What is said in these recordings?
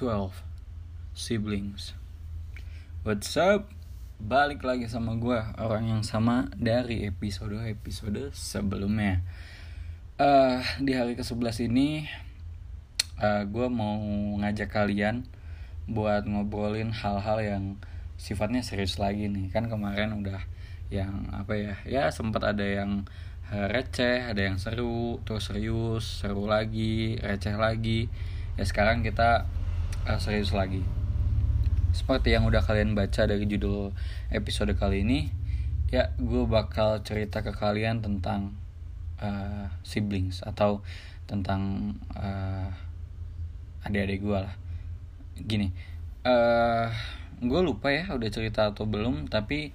12 Siblings. What's up? Balik lagi sama gue Orang yang sama dari episode-episode sebelumnya. Uh, Di hari ke-11 ini uh, Gue mau ngajak kalian Buat ngobrolin hal-hal yang sifatnya serius lagi nih. Kan kemarin udah yang apa ya Ya sempat ada yang uh, receh, ada yang seru, terus serius, seru lagi, receh lagi. Ya sekarang kita uh, serius lagi. Seperti yang udah kalian baca dari judul episode kali ini ya gue bakal cerita ke kalian tentang uh, siblings atau tentang uh, adik-adik gue lah. Gini uh, gue lupa ya udah cerita atau belum tapi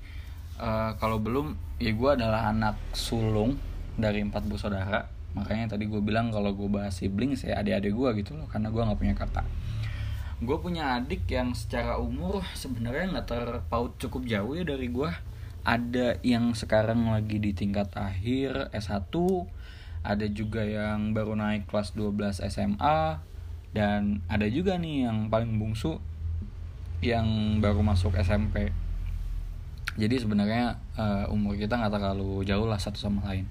uh, kalau belum ya gue adalah anak sulung dari empat bersaudara. Makanya tadi gue bilang kalau gue bahas sibling saya adik-adik gue gitu loh karena gue nggak punya kakak gue punya adik yang secara umur sebenarnya nggak terpaut cukup jauh ya dari gue ada yang sekarang lagi di tingkat akhir S1 ada juga yang baru naik kelas 12 SMA dan ada juga nih yang paling bungsu yang baru masuk SMP jadi sebenarnya uh, umur kita nggak terlalu jauh lah satu sama lain.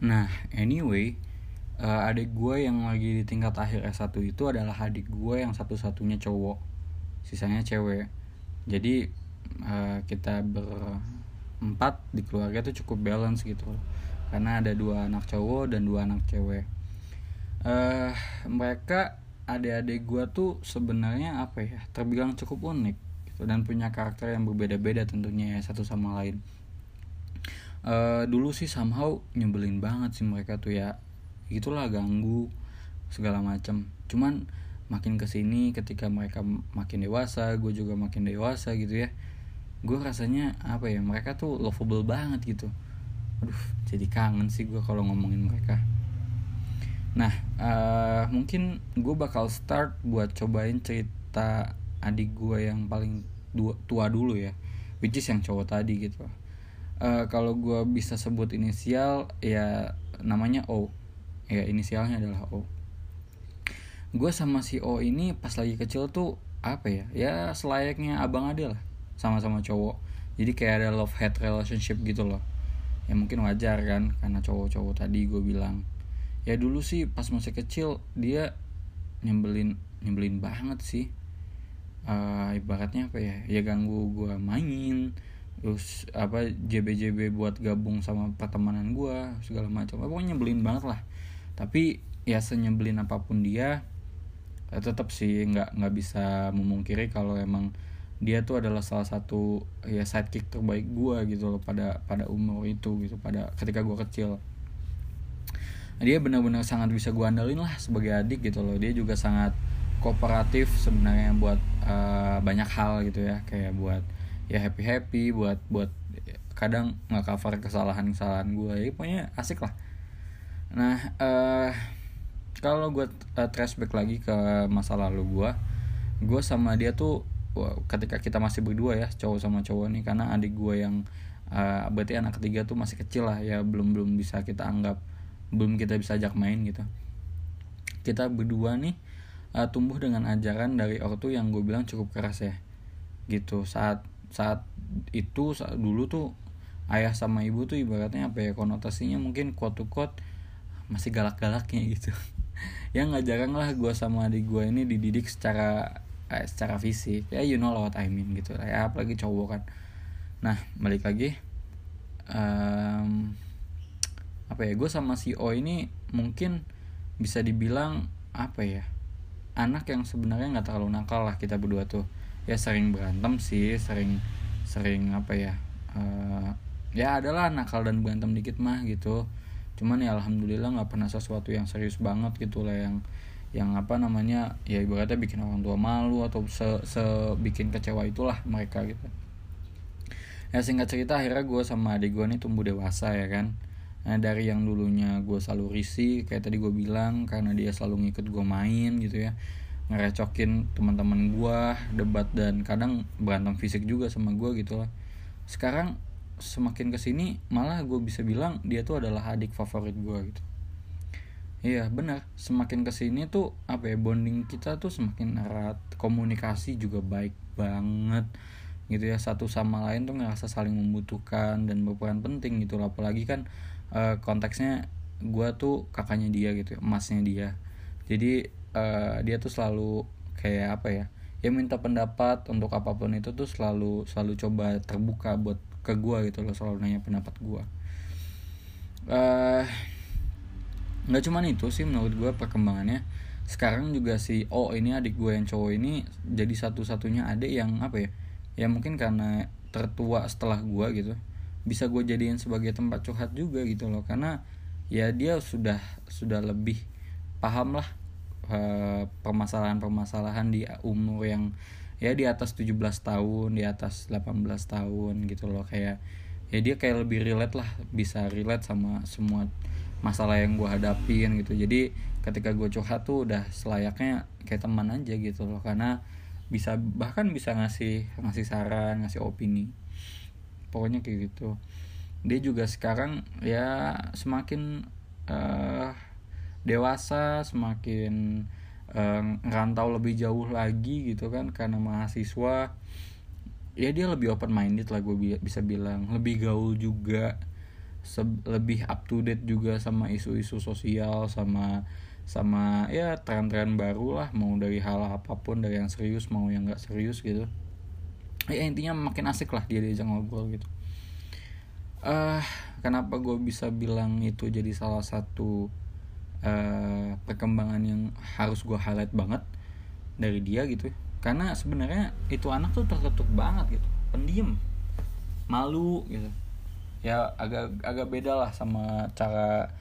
Nah, anyway, uh, adik gue yang lagi di tingkat akhir S1 itu adalah adik gue yang satu-satunya cowok. Sisanya cewek. Jadi uh, kita berempat di keluarga itu cukup balance gitu Karena ada dua anak cowok dan dua anak cewek. Uh, mereka adik-adik gue tuh sebenarnya apa ya terbilang cukup unik gitu dan punya karakter yang berbeda-beda tentunya ya satu sama lain uh, dulu sih somehow nyebelin banget sih mereka tuh ya itulah ganggu segala macam cuman makin ke sini ketika mereka makin dewasa gue juga makin dewasa gitu ya gue rasanya apa ya mereka tuh lovable banget gitu. Aduh jadi kangen sih gue kalau ngomongin mereka. Nah uh, mungkin gue bakal start buat cobain cerita adik gue yang paling tua dulu ya which is yang cowok tadi gitu. Uh, kalau gue bisa sebut inisial ya namanya O ya inisialnya adalah O. Gue sama si O ini pas lagi kecil tuh apa ya ya selayaknya abang ade lah sama-sama cowok. Jadi kayak ada love hate relationship gitu loh. Ya mungkin wajar kan karena cowok-cowok tadi gue bilang. Ya dulu sih pas masih kecil dia nyembelin nyembelin banget sih. Uh, ibaratnya apa ya ya ganggu gue main terus apa JB-JB buat gabung sama pertemanan gue segala macam. Pokoknya nyebelin banget lah tapi ya senyebelin apa pun dia eh, tetap sih nggak nggak bisa memungkiri kalau emang dia tuh adalah salah satu ya sidekick terbaik gue gitu loh pada pada umur itu gitu pada ketika gue kecil. Dia benar-benar sangat bisa gue andalin lah sebagai adik gitu loh. Dia juga sangat kooperatif sebenarnya buat uh, banyak hal gitu ya. Kayak buat ya happy happy buat buat kadang nggak cover kesalahan kesalahan gue ya pokoknya asik lah nah uh, kalau gue uh, trace back lagi ke masa lalu gue gue sama dia tuh ketika kita masih berdua ya cowok sama cowok nih karena adik gue yang uh, berarti anak ketiga tuh masih kecil lah ya belum belum bisa kita anggap belum kita bisa ajak main gitu. Kita berdua nih uh, tumbuh dengan ajaran dari ortu yang gue bilang cukup keras ya gitu. Saat saat itu saat dulu tuh ayah sama ibu tuh ibaratnya apa ya konotasinya mungkin quote to quote masih galak-galaknya gitu. Ya nggak jarang lah gue sama adik gue ini dididik secara eh, secara fisik. Ya you know what I mean gitu ya apalagi cowok kan. Nah balik lagi um, apa ya gue sama si O ini mungkin bisa dibilang apa ya anak yang sebenarnya nggak terlalu nakal lah kita berdua tuh. Ya sering berantem sih sering sering apa ya uh, ya adalah nakal dan berantem dikit mah gitu cuman ya alhamdulillah nggak pernah sesuatu yang serius banget gitu lah yang yang apa namanya ya ibaratnya bikin orang tua malu atau se, se bikin kecewa itulah mereka gitu. Ya singkat cerita akhirnya gue sama adik gue nih tumbuh dewasa ya kan. Nah dari yang dulunya gue selalu risih kayak tadi gue bilang karena dia selalu ngikut gue main gitu ya ngerecokin teman-teman gue debat dan kadang berantem fisik juga sama gue gitu lah. Sekarang semakin ke sini malah gue bisa bilang dia tuh adalah adik favorit gue gitu. Iya benar, semakin ke sini tuh apa ya bonding kita tuh semakin erat, komunikasi juga baik banget gitu ya. Satu sama lain tuh ngerasa saling membutuhkan dan berperan penting gitu loh. Apalagi kan uh, konteksnya gue tuh kakaknya dia gitu ya, emasnya dia. Jadi uh, dia tuh selalu kayak apa ya ya minta pendapat untuk apa pun itu tuh selalu selalu coba terbuka buat ke gue gitu loh selalu nanya pendapat gue uh, cuman itu sih menurut gue perkembangannya. Sekarang juga si oh ini adik gue yang cowok ini jadi satu-satunya adik yang apa ya ya mungkin karena tertua setelah gue gitu bisa gue jadiin sebagai tempat curhat juga gitu loh. Karena ya dia sudah sudah lebih paham lah uh, permasalahan-permasalahan di umur yang ya di atas 17 tahun di atas 18 tahun gitu loh. Kayak ya dia kayak lebih relate lah bisa relate sama semua masalah yang gue hadapin gitu. Jadi ketika gue curhat tuh udah selayaknya kayak teman aja gitu loh. Karena bisa bahkan bisa ngasih ngasih saran ngasih opini. Pokoknya kayak gitu. Dia juga sekarang ya semakin uh, dewasa semakin ngerantau lebih jauh lagi gitu kan karena mahasiswa ya dia lebih open minded lah gue bisa bilang. Lebih gaul juga lebih up to date juga sama isu-isu sosial sama sama ya tren-tren baru lah. Mau dari hal apa pun dari yang serius mau yang nggak serius gitu. Ya intinya makin asik lah dia diajak ngobrol gitu. Uh, kenapa gue bisa bilang itu jadi salah satu uh, perkembangan yang harus gue highlight banget dari dia gitu. Karena sebenarnya itu anak tuh terketuk banget gitu. Pendiam malu gitu. Ya agak agak beda lah sama cara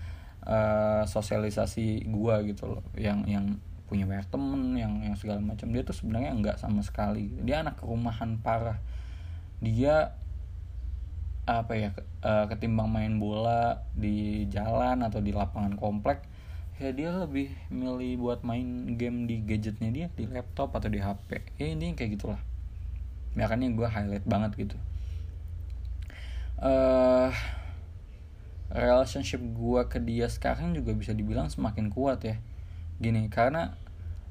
uh, sosialisasi gua gitu loh. Yang yang punya banyak temen yang yang segala macam. Dia tuh sebenarnya enggak sama sekali dia anak rumahan parah. Dia apa ya uh, ketimbang main bola di jalan atau di lapangan komplek ya dia lebih milih buat main game di gadgetnya dia di laptop atau di HP ya ini kayak gitulah. Makanya gue highlight banget gitu. Uh, relationship gue ke dia sekarang juga bisa dibilang semakin kuat ya. Gini karena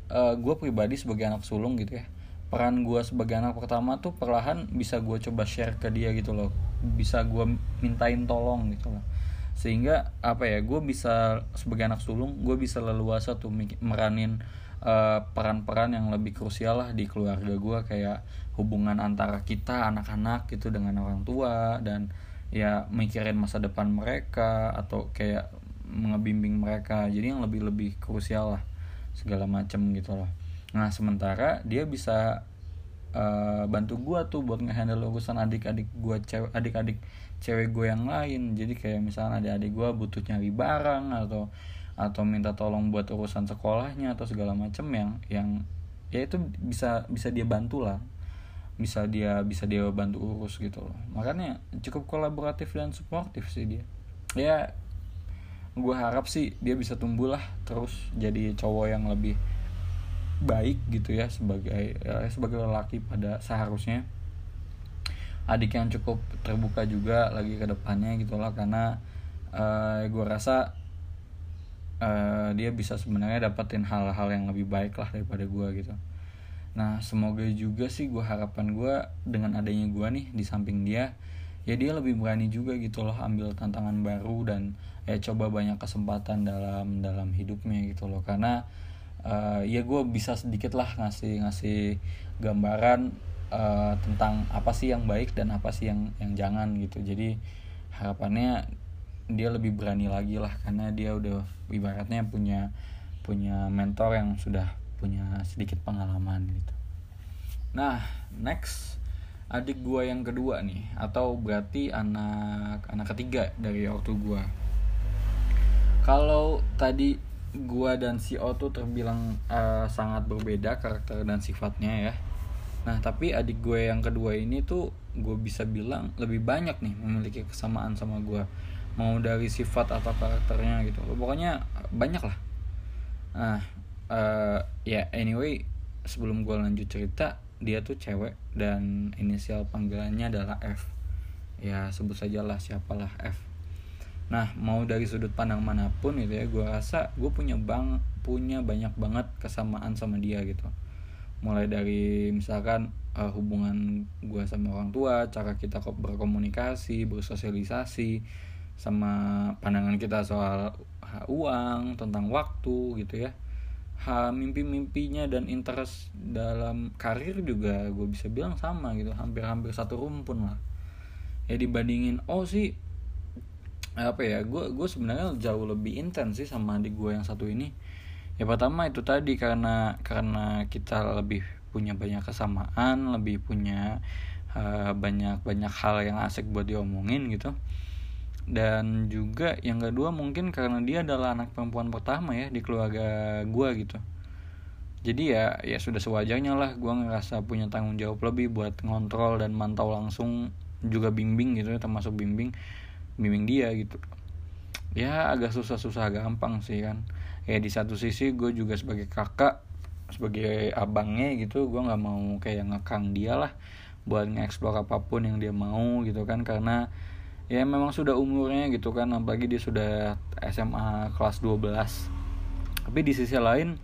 uh, eh, gue pribadi sebagai anak sulung gitu ya peran gue sebagai anak pertama tuh perlahan bisa gue coba share ke dia gitu loh. Bisa gue mintain tolong gitu loh sehingga apa ya gue bisa sebagai anak sulung gue bisa leluasa tuh meranin eh, peran-peran yang lebih krusial lah di keluarga gue kayak hubungan antara kita anak-anak gitu dengan orang tua. Dan ya mikirin masa depan mereka atau kayak ngebimbing mereka. Jadi yang lebih lebih krusial lah segala macem gitu loh. Nah sementara dia bisa uh, bantu gue tuh buat ngehandle urusan adik-adik gue cewek adik-adik cewek gue yang lain. Jadi kayak misalnya adik-adik gue butuh nyari barang atau atau minta tolong buat urusan sekolahnya atau segala macem yang yang ya itu bisa bisa dia bantu lah. Bisa dia bisa dia bantu urus gitu loh. Makanya cukup kolaboratif dan suportif sih dia. Ya gue harap sih dia bisa tumbuh lah terus jadi cowok yang lebih baik gitu ya sebagai ya, sebagai lelaki pada seharusnya. Adik yang cukup terbuka juga lagi ke depannya gitulah karena uh, gue rasa uh, dia bisa sebenarnya dapetin hal-hal yang lebih baik lah daripada gue gitu. Nah semoga juga sih gue harapan gue dengan adanya gue nih di samping dia ya dia lebih berani juga gitu loh ambil tantangan baru dan ya coba banyak kesempatan dalam dalam hidupnya gitu loh. Karena uh, ya gue bisa sedikit lah ngasih ngasih gambaran uh, tentang apa sih yang baik dan apa sih yang yang jangan gitu jadi harapannya dia lebih berani lagi lah karena dia udah ibaratnya punya punya mentor yang sudah punya sedikit pengalaman gitu. Nah, next adik gua yang kedua nih atau berarti anak anak ketiga dari ortu gua. Kalau tadi gua dan si O tuh terbilang uh, sangat berbeda karakter dan sifatnya ya. Nah, tapi adik gue yang kedua ini tuh gue bisa bilang lebih banyak nih memiliki kesamaan sama gue mau dari sifat atau karakternya gitu. Pokoknya banyak lah. Nah uh, ya yeah, anyway sebelum gue lanjut cerita dia tuh cewek dan inisial panggilannya adalah F. Ya sebut saja lah siapalah F nah mau dari sudut pandang mana pun gitu ya gue rasa gue punya bang punya banyak banget kesamaan sama dia gitu. Mulai dari misalkan uh, hubungan gue sama orang tua cara kita berkomunikasi bersosialisasi sama pandangan kita soal uang tentang waktu gitu ya. Ha mimpi-mimpinya dan interest dalam karir juga gue bisa bilang sama gitu hampir-hampir satu rumpun lah. Ya dibandingin oh sih apa ya gue gue sebenarnya jauh lebih intens sih sama adik gue yang satu ini. Ya pertama itu tadi karena karena kita lebih punya banyak kesamaan lebih punya uh, banyak banyak hal yang asik buat diomongin gitu. Dan juga yang kedua mungkin karena dia adalah anak perempuan pertama ya di keluarga gue gitu. Jadi ya ya sudah sewajarnya lah gue ngerasa punya tanggung jawab lebih buat ngontrol dan mantau langsung juga bimbing gitu ya termasuk bimbing bimbing dia gitu. Ya agak susah-susah gampang sih kan. Ya di satu sisi gue juga sebagai kakak sebagai abangnya gitu gue nggak mau kayak ngekang dia lah buat ngeksplor apa pun yang dia mau gitu kan. Karena ya memang sudah umurnya gitu kan apalagi dia sudah SMA kelas 12 tapi di sisi lain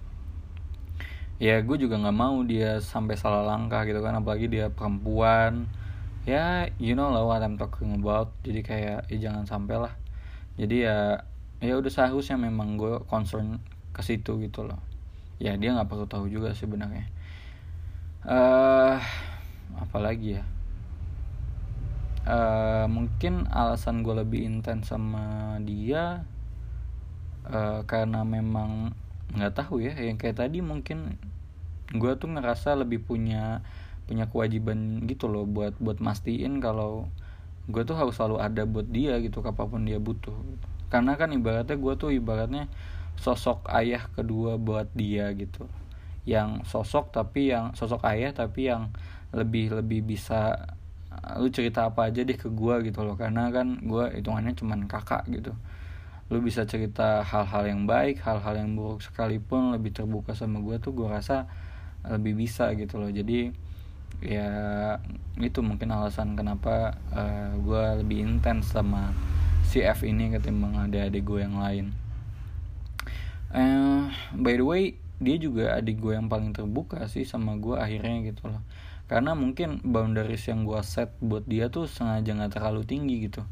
ya gue juga nggak mau dia sampai salah langkah gitu kan. Apalagi dia perempuan ya you know lah what I'm talking about. Jadi kayak ya jangan sampai lah. Jadi ya ya udah seharusnya memang gue concern ke situ gitu loh. Ya dia nggak perlu tahu juga sebenarnya. Uh, apalagi ya? Uh, mungkin alasan gue lebih intens sama dia uh, karena memang nggak tahu ya. Yang kayak tadi mungkin gue tuh ngerasa lebih punya punya kewajiban gitu loh buat buat mastiin kalau gue tuh harus selalu ada buat dia gitu kapan pun dia butuh. Gitu. karena kan ibaratnya gue tuh ibaratnya sosok ayah kedua buat dia gitu. Yang sosok tapi yang sosok ayah tapi yang lebih lebih bisa lu cerita apa aja deh ke gue gitu loh. Karena kan gue hitungannya cuman kakak gitu. Lu bisa cerita hal-hal yang baik hal-hal yang buruk sekalipun lebih terbuka sama gue tuh gue rasa lebih bisa gitu loh. Jadi ya itu mungkin alasan kenapa uh, eh, gue lebih intens sama si ini ketimbang ada adik gue yang lain. Uh, by the way dia juga adik gue yang paling terbuka sih sama gue akhirnya gitu loh. Karena mungkin boundaries yang gue set buat dia tuh sengaja nggak terlalu tinggi gitu.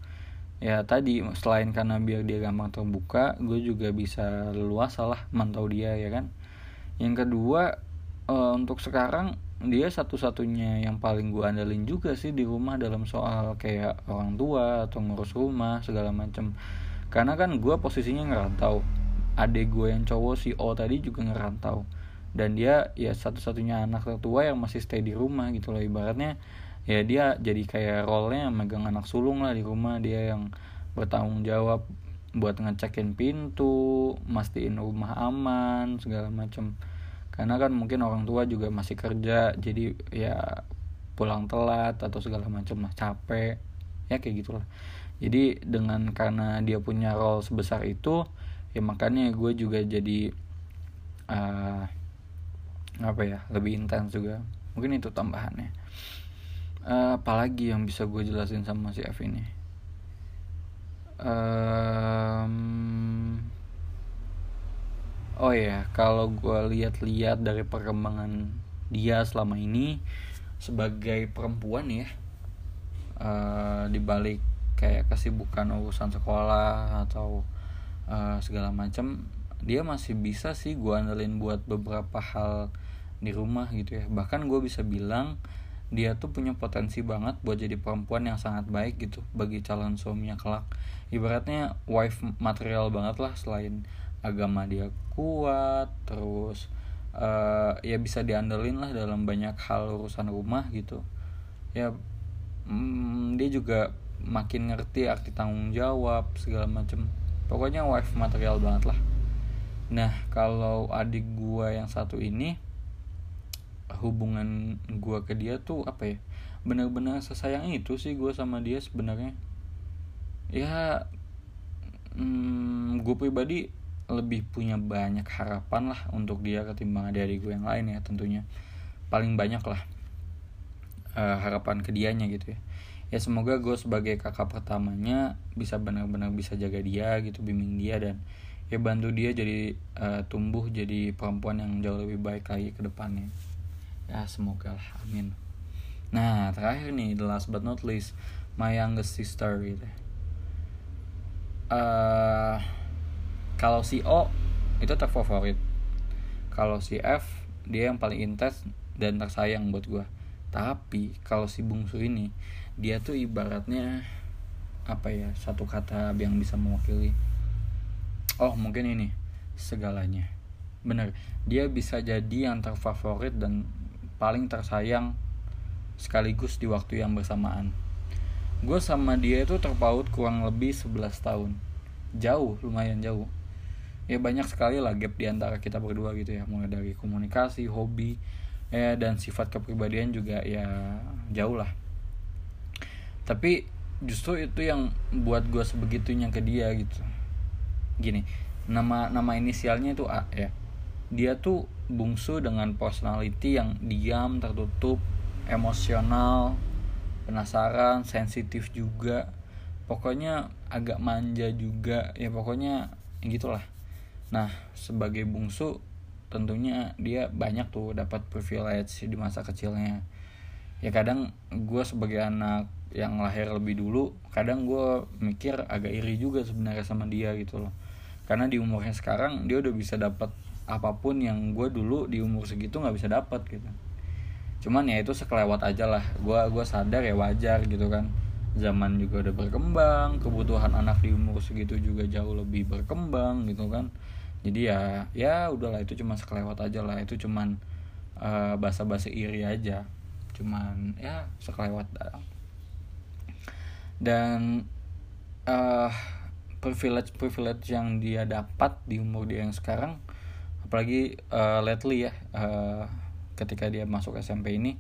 Ya tadi selain karena biar dia gampang terbuka gue juga bisa luas lah mantau dia ya kan? Yang kedua uh, untuk sekarang dia satu-satunya yang paling gue andalin juga sih di rumah dalam soal kayak orang tua atau ngurus rumah segala macem. Karena kan gue posisinya ngerantau. Adek gue yang cowok si O tadi juga ngerantau. Dan dia ya satu-satunya anak tertua yang masih stay di rumah gitu loh. Ibaratnya ya dia jadi kayak role-nya megang anak sulung lah di rumah. Dia yang bertanggung jawab buat ngecekin pintu, mastiin rumah aman segala macam. Karena kan mungkin orang tua juga masih kerja, jadi ya pulang telat atau segala macam lah capek. Ya kayak gitulah. Jadi dengan karena dia punya role sebesar itu, ya makanya gue juga jadi uh, apa ya lebih intens juga. Mungkin itu tambahannya. Uh, apalagi yang bisa gue jelasin sama si F ini? Um, oh ya kalau gue lihat-lihat dari perkembangan dia selama ini sebagai perempuan ya uh, dibalik kayak kesibukan urusan sekolah atau uh, segala macam dia masih bisa sih gue andelin buat beberapa hal di rumah gitu ya. Bahkan gue bisa bilang dia tuh punya potensi banget buat jadi perempuan yang sangat baik gitu bagi calon suaminya kelak. Ibaratnya wife material banget lah selain agama dia kuat terus uh, ya bisa diandelin lah dalam banyak hal urusan rumah gitu. Ya mm, dia juga makin ngerti arti tanggung jawab segala macem. Pokoknya wife material banget lah. Nah kalau adik gua yang satu ini hubungan gue ke dia tuh apa ya? Benar-benar sesayang itu sih gue sama dia sebenarnya. Ya hmm, gue pribadi lebih punya banyak harapan lah untuk dia ketimbang adik-adik gue yang lain ya tentunya. Paling banyak lah uh, harapan ke dianya gitu ya. Ya semoga gue sebagai kakak pertamanya bisa benar-benar bisa jaga dia gitu bimbing dia dan ya bantu dia jadi uh, tumbuh jadi perempuan yang jauh lebih baik lagi ke depannya. Ya semoga lah amin. Nah terakhir nih the last but not least my youngest sister gitu uh, kalau si O itu terfavorit. Kalau si F dia yang paling intens dan tersayang buat gue tapi kalau si bungsu ini dia tuh ibaratnya apa ya satu kata yang bisa mewakili. Oh mungkin ini segalanya. Bener dia bisa jadi yang terfavorit dan paling tersayang sekaligus di waktu yang bersamaan. Gue sama dia itu terpaut kurang lebih 11 tahun. Jauh lumayan jauh ya banyak sekali lah gap di antara kita berdua gitu ya. Mulai dari komunikasi hobi ya dan sifat kepribadian juga ya jauh lah. Tapi justru itu yang buat gue sebegitunya ke dia gitu. Gini nama nama inisialnya itu A ya. Dia tuh bungsu dengan personality yang diam tertutup emosional penasaran sensitif juga. Pokoknya agak manja juga. Ya pokoknya gitulah nah sebagai bungsu tentunya dia banyak tuh dapat privilege di masa kecilnya. Ya kadang gue sebagai anak yang lahir lebih dulu kadang gue mikir agak iri juga sebenarnya sama dia gitu loh. Karena di umurnya sekarang dia udah bisa dapat apa pun yang gue dulu di umur segitu nggak bisa dapat gitu. Cuman ya itu sekelewat aja lah. Gue gua sadar ya wajar gitu kan. Zaman juga udah berkembang kebutuhan anak di umur segitu juga jauh lebih berkembang gitu kan jadi ya ya udahlah itu cuma sekelewat aja lah. Itu cuman uh, basa-basi iri aja. Cuman ya sekelewat. Dan uh, privilege privilege yang dia dapat di umur dia yang sekarang apalagi uh, lately ya uh, ketika dia masuk SMP ini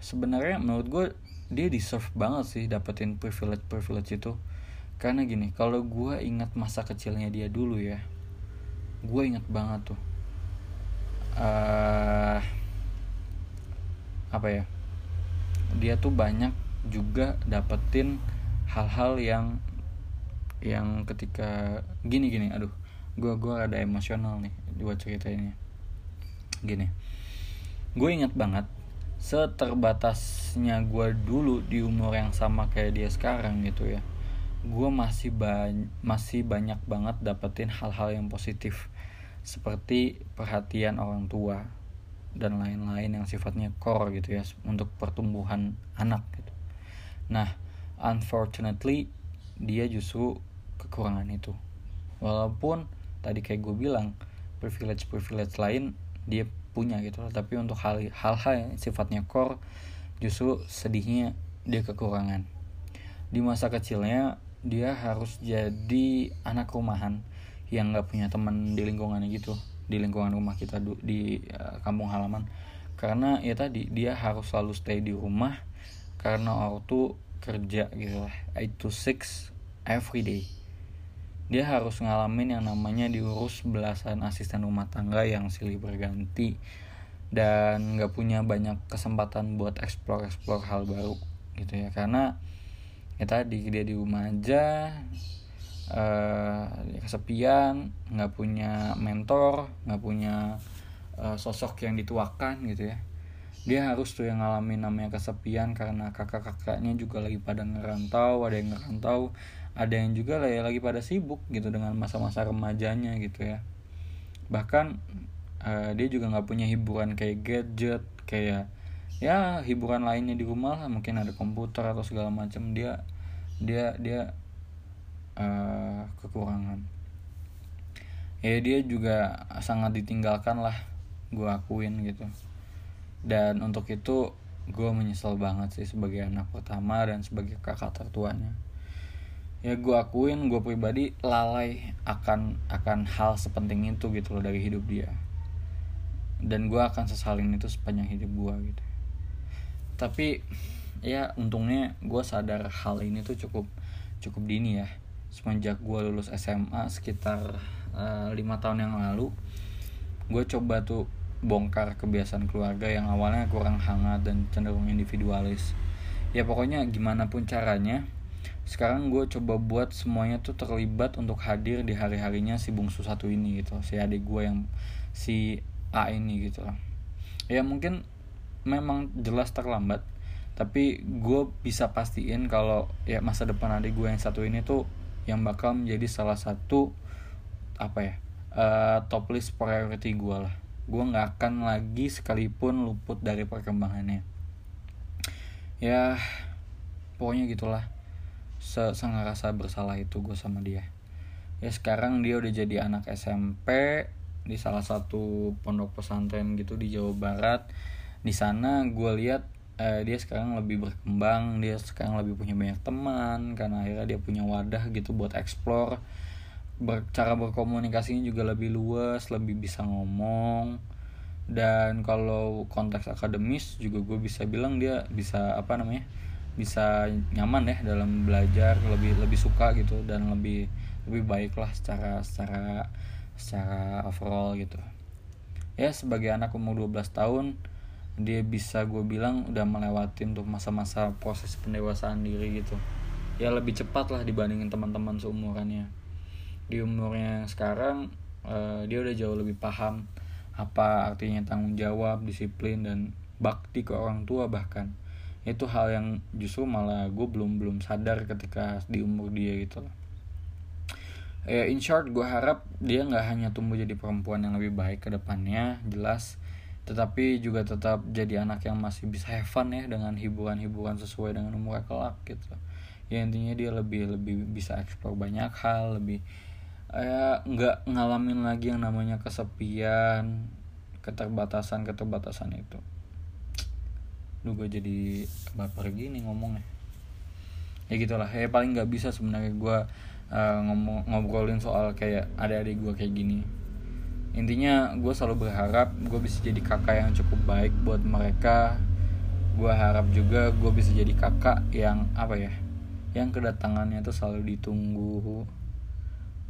sebenarnya menurut gue dia deserve banget sih dapetin privilege privilege itu. Karena gini kalau gue ingat masa kecilnya dia dulu ya gue inget banget tuh. Uh, apa ya? Dia tuh banyak juga dapetin hal-hal yang yang ketika gini gini aduh gue gue ada emosional nih cerita ini. Gini gue inget banget seterbatasnya gue dulu di umur yang sama kayak dia sekarang gitu ya gue masih ba masih banyak banget dapetin hal-hal yang positif seperti perhatian orang tua dan lain-lain yang sifatnya core gitu ya untuk pertumbuhan anak gitu. Nah, unfortunately dia justru kekurangan itu. Walaupun tadi kayak gue bilang privilege-privilege lain dia punya gitu tapi untuk hal-hal yang sifatnya core justru sedihnya dia kekurangan. Di masa kecilnya dia harus jadi anak rumahan yang nggak punya teman di lingkungannya gitu di lingkungan rumah kita di uh, kampung halaman. Karena ya tadi dia harus selalu stay di rumah karena ortu kerja gitu lah 8 to 6 every day. Dia harus ngalamin yang namanya diurus belasan asisten rumah tangga yang silih berganti dan nggak punya banyak kesempatan buat explore explore hal baru gitu ya. Karena ya tadi dia di rumah aja uh, kesepian nggak punya mentor nggak punya uh, sosok yang dituakan gitu ya. Dia harus tuh yang ngalamin namanya kesepian karena kakak-kakaknya juga lagi pada ngerantau ada yang ngerantau ada yang juga ya lagi pada sibuk gitu dengan masa-masa remajanya gitu ya. Bahkan uh, dia juga nggak punya hiburan kayak gadget kayak ya hiburan lainnya di rumah lah mungkin ada komputer atau segala macam dia dia dia uh, kekurangan. Ya dia juga sangat ditinggalkan lah gue akuin gitu. Dan untuk itu gue menyesal banget sih sebagai anak pertama dan sebagai kakak tertuanya. Ya gue akuin gue pribadi lalai akan akan hal sepenting itu gitu loh dari hidup dia. Dan gue akan sesalin itu sepanjang hidup gue gitu tapi ya untungnya gue sadar hal ini tuh cukup cukup dini ya. Semenjak gue lulus SMA sekitar eh, lima uh, tahun yang lalu gue coba tuh bongkar kebiasaan keluarga yang awalnya kurang hangat dan cenderung individualis. Ya pokoknya gimana pun caranya sekarang gue coba buat semuanya tuh terlibat untuk hadir di hari harinya si bungsu satu ini gitu si adik gue yang si A ini gitu. Ya mungkin memang jelas terlambat. Tapi gue bisa pastiin kalau ya masa depan adik gue yang satu ini tuh yang bakal menjadi salah satu apa ya uh, top list priority gue lah. Gue nggak akan lagi sekalipun luput dari perkembangannya. Ya pokoknya gitulah. Sangat rasa bersalah itu gue sama dia. Ya sekarang dia udah jadi anak SMP di salah satu pondok pesantren gitu di Jawa Barat di sana gue lihat eh, dia sekarang lebih berkembang dia sekarang lebih punya banyak teman karena akhirnya dia punya wadah gitu buat explore. Ber, cara berkomunikasinya juga lebih luas lebih bisa ngomong. Dan kalau konteks akademis juga gue bisa bilang dia bisa apa namanya bisa nyaman ya dalam belajar lebih lebih suka gitu dan lebih lebih baik lah secara secara secara overall gitu. Ya sebagai anak umur 12 tahun dia bisa gue bilang udah melewati untuk masa-masa proses pendewasaan diri gitu. Ya lebih cepat lah dibandingin teman-teman seumurannya. Di umurnya sekarang uh, dia udah jauh lebih paham apa artinya tanggung jawab disiplin dan bakti ke orang tua bahkan. Itu hal yang justru malah gue belum belum sadar ketika di umur dia gitu. Ya in short gue harap dia nggak hanya tumbuh jadi perempuan yang lebih baik ke depannya jelas tetapi juga tetap jadi anak yang masih bisa have fun ya dengan hiburan-hiburan sesuai dengan umur kelak gitu. Ya intinya dia lebih lebih bisa eksplor banyak hal lebih ya nggak ngalamin lagi yang namanya kesepian keterbatasan keterbatasan itu. Lu gue jadi baper gini ngomongnya. Ya gitulah. Ya paling nggak bisa sebenarnya gue uh, ngomong ngobrolin soal kayak adik-adik gue kayak gini intinya gue selalu berharap gue bisa jadi kakak yang cukup baik buat mereka. Gue harap juga gue bisa jadi kakak yang apa ya yang kedatangannya tuh selalu ditunggu.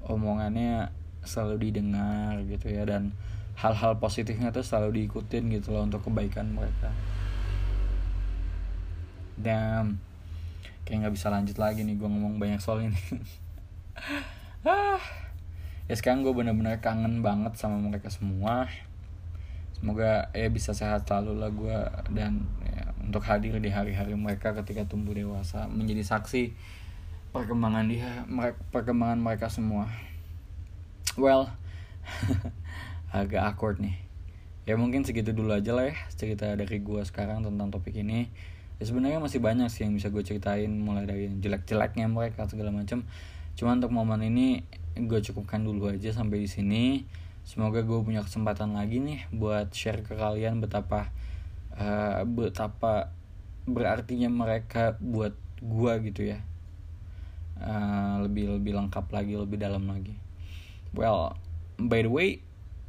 Omongannya selalu didengar gitu ya dan hal-hal positifnya tuh selalu diikutin gitu loh untuk kebaikan mereka. Dan kayak nggak bisa lanjut lagi nih gue ngomong banyak soal ini. Ah ya sekarang gue bener-bener kangen banget sama mereka semua. Semoga ya bisa sehat selalu lah gue dan ya, untuk hadir di hari-hari mereka ketika tumbuh dewasa menjadi saksi perkembangan dia perkembangan mereka semua. Well agak awkward nih. Ya mungkin segitu dulu aja lah ya cerita dari gue sekarang tentang topik ini. Ya sebenarnya masih banyak sih yang bisa gue ceritain mulai dari jelek-jeleknya mereka segala macam cuma untuk momen ini gue cukupkan dulu aja sampai di sini. Semoga gue punya kesempatan lagi nih buat share ke kalian betapa uh, betapa berartinya mereka buat gue gitu ya. Uh, lebih lebih lengkap lagi lebih dalam lagi. Well by the way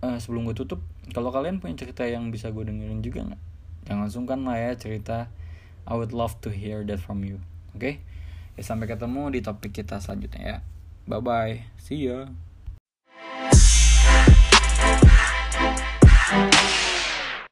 uh, sebelum gue tutup kalau kalian punya cerita yang bisa gue dengerin juga nggak? Jangan sungkan lah ya cerita. I would love to hear that from you. Oke? okay? Ya sampai ketemu di topik kita selanjutnya ya. Bye bye see ya